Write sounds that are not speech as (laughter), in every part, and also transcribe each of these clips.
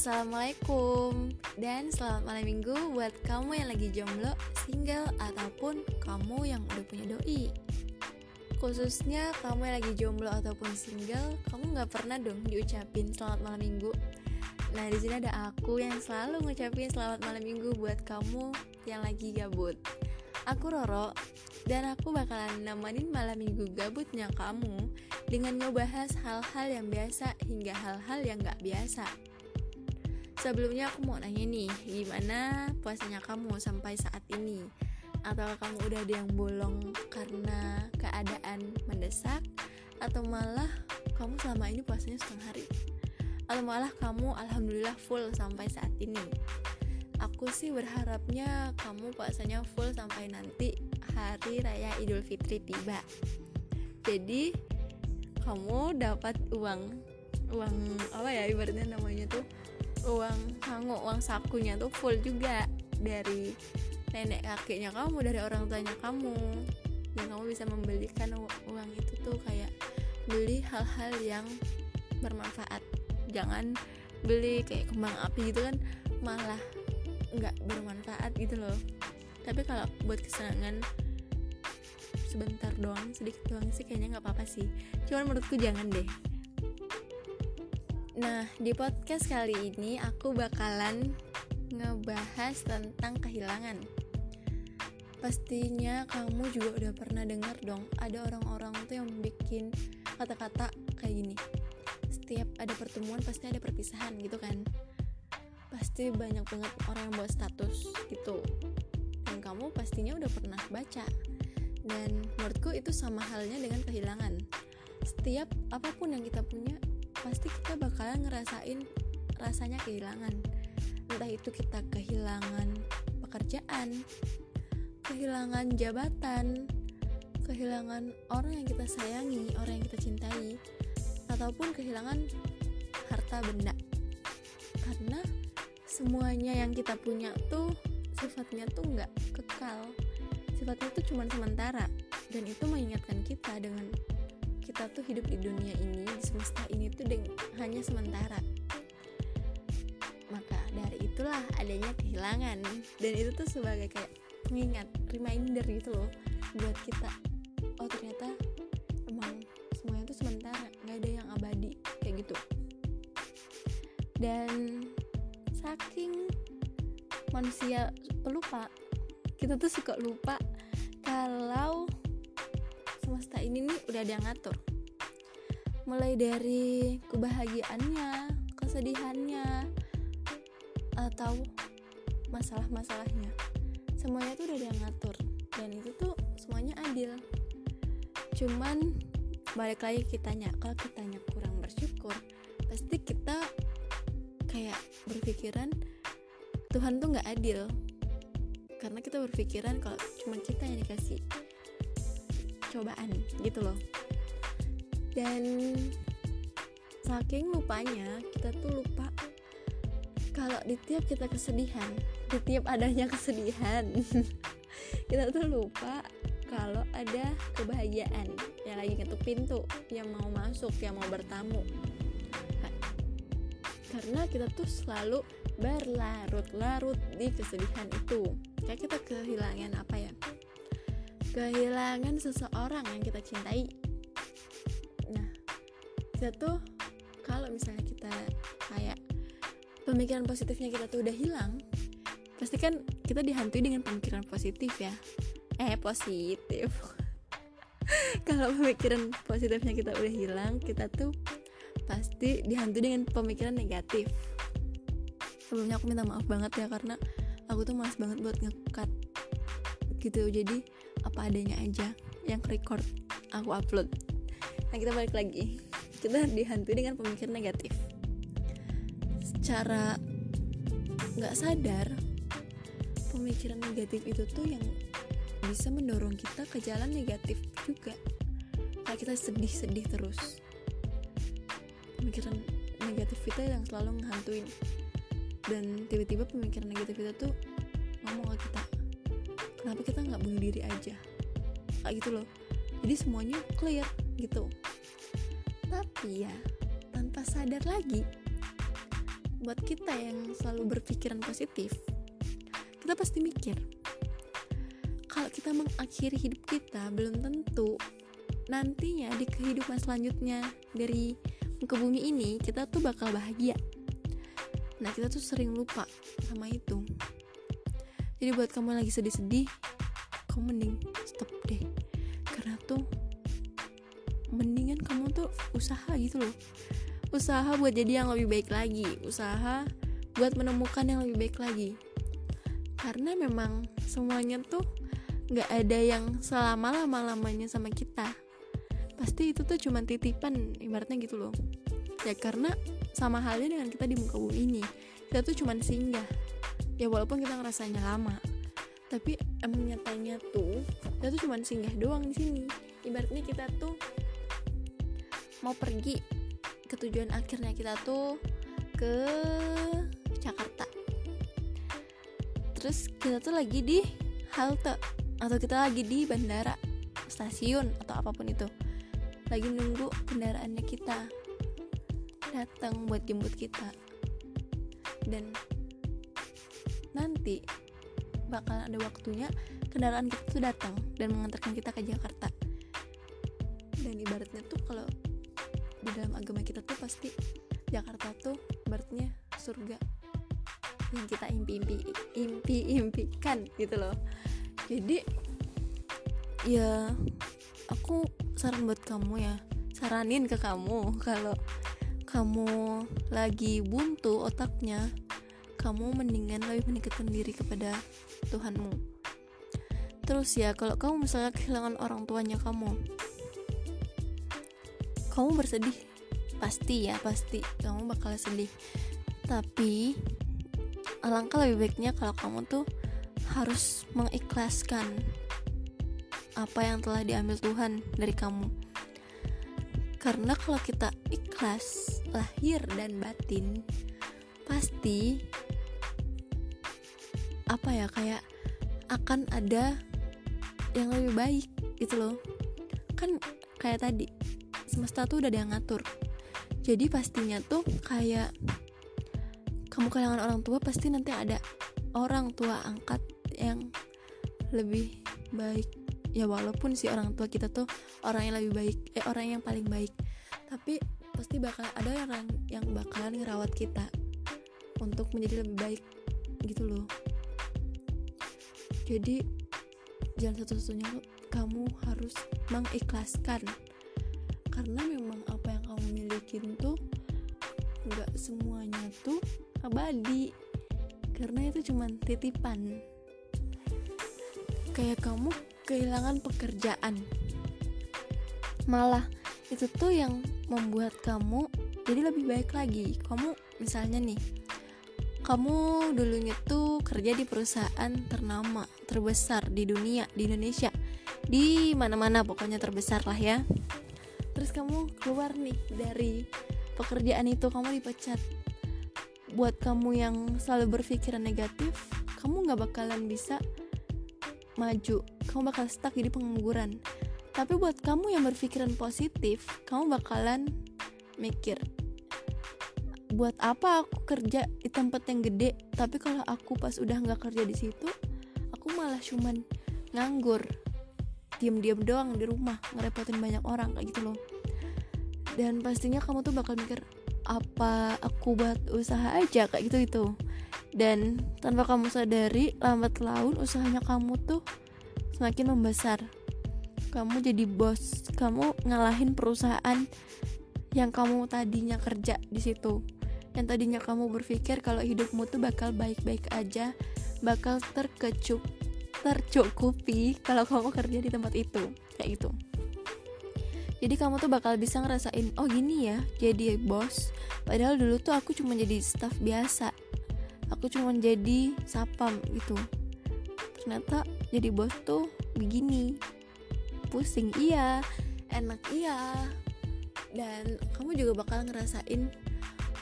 assalamualaikum dan selamat malam minggu buat kamu yang lagi jomblo, single ataupun kamu yang udah punya doi. Khususnya kamu yang lagi jomblo ataupun single, kamu nggak pernah dong diucapin selamat malam minggu. Nah di sini ada aku yang selalu ngucapin selamat malam minggu buat kamu yang lagi gabut. Aku Roro dan aku bakalan nemenin malam minggu gabutnya kamu dengan ngebahas hal-hal yang biasa hingga hal-hal yang nggak biasa. Sebelumnya aku mau nanya nih, gimana puasanya kamu sampai saat ini? Atau kamu udah ada yang bolong karena keadaan mendesak? Atau malah kamu selama ini puasanya setengah hari? Atau malah kamu alhamdulillah full sampai saat ini? Aku sih berharapnya kamu puasanya full sampai nanti hari raya Idul Fitri tiba. Jadi kamu dapat uang uang apa ya ibaratnya namanya tuh uang sangu uang sakunya tuh full juga dari nenek kakeknya kamu dari orang tuanya kamu. Dan kamu bisa membelikan uang itu tuh kayak beli hal-hal yang bermanfaat. Jangan beli kayak kembang api gitu kan malah nggak bermanfaat gitu loh. Tapi kalau buat kesenangan sebentar doang sedikit doang sih kayaknya nggak apa-apa sih. Cuman menurutku jangan deh Nah, di podcast kali ini aku bakalan ngebahas tentang kehilangan. Pastinya kamu juga udah pernah dengar dong, ada orang-orang tuh yang bikin kata-kata kayak gini. Setiap ada pertemuan pasti ada perpisahan gitu kan. Pasti banyak banget orang yang buat status gitu. Dan kamu pastinya udah pernah baca. Dan menurutku itu sama halnya dengan kehilangan. Setiap apa pun yang kita punya pasti kita bakalan ngerasain rasanya kehilangan. Entah itu kita kehilangan pekerjaan kehilangan jabatan kehilangan orang yang kita sayangi orang yang kita cintai ataupun kehilangan harta benda. Karena semuanya yang kita punya tuh sifatnya tuh nggak kekal. Sifatnya tuh cuma sementara. Dan itu mengingatkan kita dengan kita tuh hidup di dunia ini di semesta ini tuh hanya sementara. Maka dari itulah adanya kehilangan. Dan itu tuh sebagai kayak pengingat reminder gitu loh buat kita oh ternyata emang semuanya tuh sementara nggak ada yang abadi kayak gitu. Dan saking manusia pelupa kita tuh suka lupa kalau ini nih udah ada yang ngatur. Mulai dari kebahagiaannya kesedihannya atau masalah-masalahnya. Semuanya tuh udah ada yang ngatur dan itu tuh semuanya adil. Cuman balik lagi kitanya kalau kitanya kurang bersyukur pasti kita kayak berpikiran Tuhan tuh nggak adil. Karena kita berpikiran kalau cuma kita yang dikasih cobaan gitu loh. Dan saking lupanya kita tuh lupa kalau di tiap kita kesedihan di tiap adanya kesedihan (laughs) kita tuh lupa kalau ada kebahagiaan. Yang lagi ngetuk pintu yang mau masuk yang mau bertamu. Karena kita tuh selalu berlarut-larut di kesedihan itu. Kayak kita kehilangan apa ya kehilangan seseorang yang kita cintai. Nah kita tuh kalau misalnya kita kayak pemikiran positifnya kita tuh udah hilang pasti kan kita dihantui dengan pemikiran positif ya. Eh positif. (laughs) Kalau pemikiran positifnya kita udah hilang kita tuh pasti dihantui dengan pemikiran negatif. Sebelumnya aku minta maaf banget ya karena aku tuh malas banget buat ngekat gitu. Jadi apa adanya aja yang record aku upload. Nah kita balik lagi. Kita dihantui dengan pemikiran negatif. Secara nggak sadar pemikiran negatif itu tuh yang bisa mendorong kita ke jalan negatif juga. Kayak kita sedih-sedih terus. Pemikiran negatif kita yang selalu menghantuin dan tiba-tiba pemikiran negatif itu tuh ngomong ke kita kenapa kita nggak bunuh diri aja? Kayak gitu loh. Jadi semuanya clear gitu. Tapi ya tanpa sadar lagi buat kita yang selalu berpikiran positif kita pasti mikir kalau kita mengakhiri hidup kita belum tentu nantinya di kehidupan selanjutnya dari ke bumi ini kita tuh bakal bahagia. Nah kita tuh sering lupa sama itu jadi buat kamu yang lagi sedih-sedih kamu mending stop deh. Karena tuh mendingan kamu tuh usaha gitu loh. Usaha buat jadi yang lebih baik lagi. Usaha buat menemukan yang lebih baik lagi. Karena memang semuanya tuh nggak ada yang selama lama lamanya sama kita. Pasti itu tuh cuma titipan ibaratnya gitu loh. Ya karena sama halnya dengan kita di muka bumi ini. Kita tuh cuma singgah ya walaupun kita ngerasanya lama tapi emang nyatanya tuh kita tuh cuma singgah doang di sini. Ibaratnya kita tuh mau pergi ke tujuan akhirnya kita tuh ke Jakarta. Terus kita tuh lagi di halte atau kita lagi di bandara stasiun atau apa pun itu. Lagi nunggu kendaraannya kita datang buat jemput kita. Dan nanti bakal ada waktunya kendaraan kita tuh datang dan mengantarkan kita ke Jakarta. Dan ibaratnya tuh kalau di dalam agama kita tuh pasti Jakarta tuh berarti surga yang kita impi-impi impi-impikan gitu loh. Jadi ya aku saran buat kamu ya saranin ke kamu kalau kamu lagi buntu otaknya kamu mendingan lebih mendekatkan diri kepada Tuhanmu. Terus ya kalau kamu misalnya kehilangan orang tuanya kamu kamu bersedih. Pasti ya pasti kamu bakal sedih. Tapi alangkah lebih baiknya kalau kamu tuh harus mengikhlaskan apa yang telah diambil Tuhan dari kamu. Karena kalau kita ikhlas lahir dan batin pasti apa ya kayak akan ada yang lebih baik gitu loh. Kan kayak tadi semesta tuh udah ada yang ngatur. Jadi pastinya tuh kayak kamu kehilangan orang tua pasti nanti ada orang tua angkat yang lebih baik. Ya walaupun si orang tua kita tuh orang yang lebih baik eh orang yang paling baik. Tapi pasti bakal ada orang yang bakalan ngerawat kita untuk menjadi lebih baik gitu loh jadi jangan satu-satunya kamu harus mengikhlaskan. Karena memang apa yang kamu milikin tuh nggak semuanya tuh abadi. Karena itu cuma titipan. Kayak kamu kehilangan pekerjaan. Malah itu tuh yang membuat kamu jadi lebih baik lagi. Kamu misalnya nih kamu dulunya tuh kerja di perusahaan ternama terbesar di dunia di Indonesia. Di mana-mana pokoknya terbesar lah ya. Terus kamu keluar nih dari pekerjaan itu kamu dipecat. Buat kamu yang selalu berpikiran negatif kamu nggak bakalan bisa maju. Kamu bakal stuck jadi pengangguran. Tapi buat kamu yang berpikiran positif kamu bakalan mikir buat apa aku kerja di tempat yang gede? Tapi kalau aku pas udah nggak kerja di situ aku malah cuman nganggur. Diam-diam doang di rumah ngerepotin banyak orang kayak gitu loh. Dan pastinya kamu tuh bakal mikir apa aku buat usaha aja? kayak gitu itu dan tanpa kamu sadari lambat laun usahanya kamu tuh semakin membesar. Kamu jadi bos kamu ngalahin perusahaan yang kamu tadinya kerja di situ yang tadinya kamu berpikir kalau hidupmu tuh bakal baik-baik aja bakal terkecup tercukupi kalau kamu kerja di tempat itu kayak gitu. Jadi kamu tuh bakal bisa ngerasain oh gini ya jadi bos. Padahal dulu tuh aku cuma jadi staff biasa. Aku cuma jadi sapam gitu. Ternyata jadi bos tuh begini. Pusing iya. Enak iya. Dan kamu juga bakal ngerasain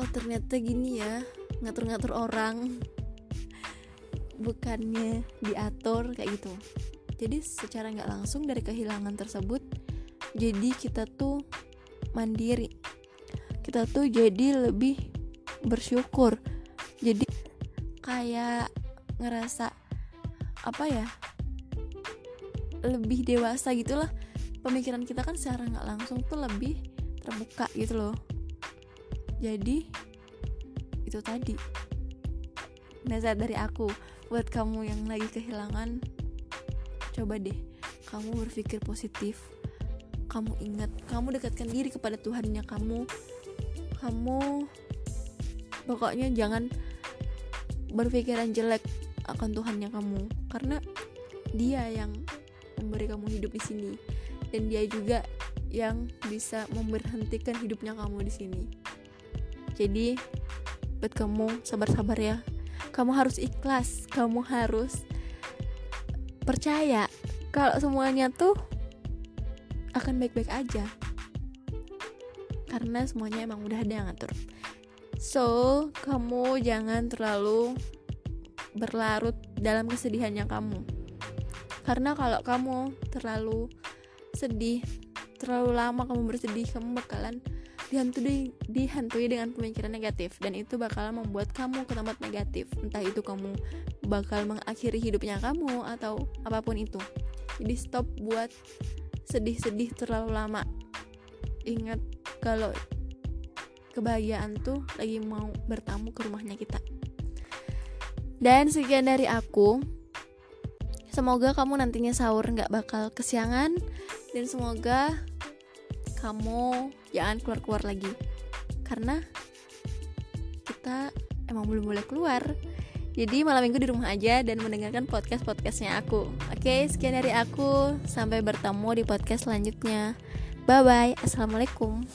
oh ternyata gini ya ngatur-ngatur orang. Bukannya diatur kayak gitu. Jadi secara nggak langsung dari kehilangan tersebut jadi kita tuh mandiri. Kita tuh jadi lebih bersyukur. Jadi kayak ngerasa apa ya lebih dewasa gitulah. Pemikiran kita kan secara nggak langsung tuh lebih terbuka gitu loh jadi itu tadi. Nasihat dari aku buat kamu yang lagi kehilangan coba deh kamu berpikir positif. Kamu ingat kamu dekatkan diri kepada Tuhannya kamu. Kamu pokoknya jangan berpikiran jelek akan Tuhannya kamu. Karena dia yang memberi kamu hidup di sini. Dan dia juga yang bisa memberhentikan hidupnya kamu di sini jadi buat kamu sabar-sabar ya. Kamu harus ikhlas kamu harus percaya kalau semuanya tuh akan baik-baik aja. Karena semuanya emang udah ada yang ngatur. So kamu jangan terlalu berlarut dalam kesedihannya kamu. Karena kalau kamu terlalu sedih terlalu lama kamu bersedih kamu bakalan dihantui dihantui dengan pemikiran negatif dan itu bakalan membuat kamu ke tempat negatif. Entah itu kamu bakal mengakhiri hidupnya kamu atau apa pun itu. Jadi stop buat sedih-sedih terlalu lama. Ingat kalau kebahagiaan tuh lagi mau bertamu ke rumahnya kita. Dan sekian dari aku. Semoga kamu nantinya sahur nggak bakal kesiangan. Dan semoga kamu jangan keluar-keluar lagi karena kita emang belum boleh keluar. Jadi malam minggu di rumah aja dan mendengarkan podcast-podcastnya aku. Oke, sekian dari aku. Sampai bertemu di podcast selanjutnya. Bye bye. Assalamualaikum.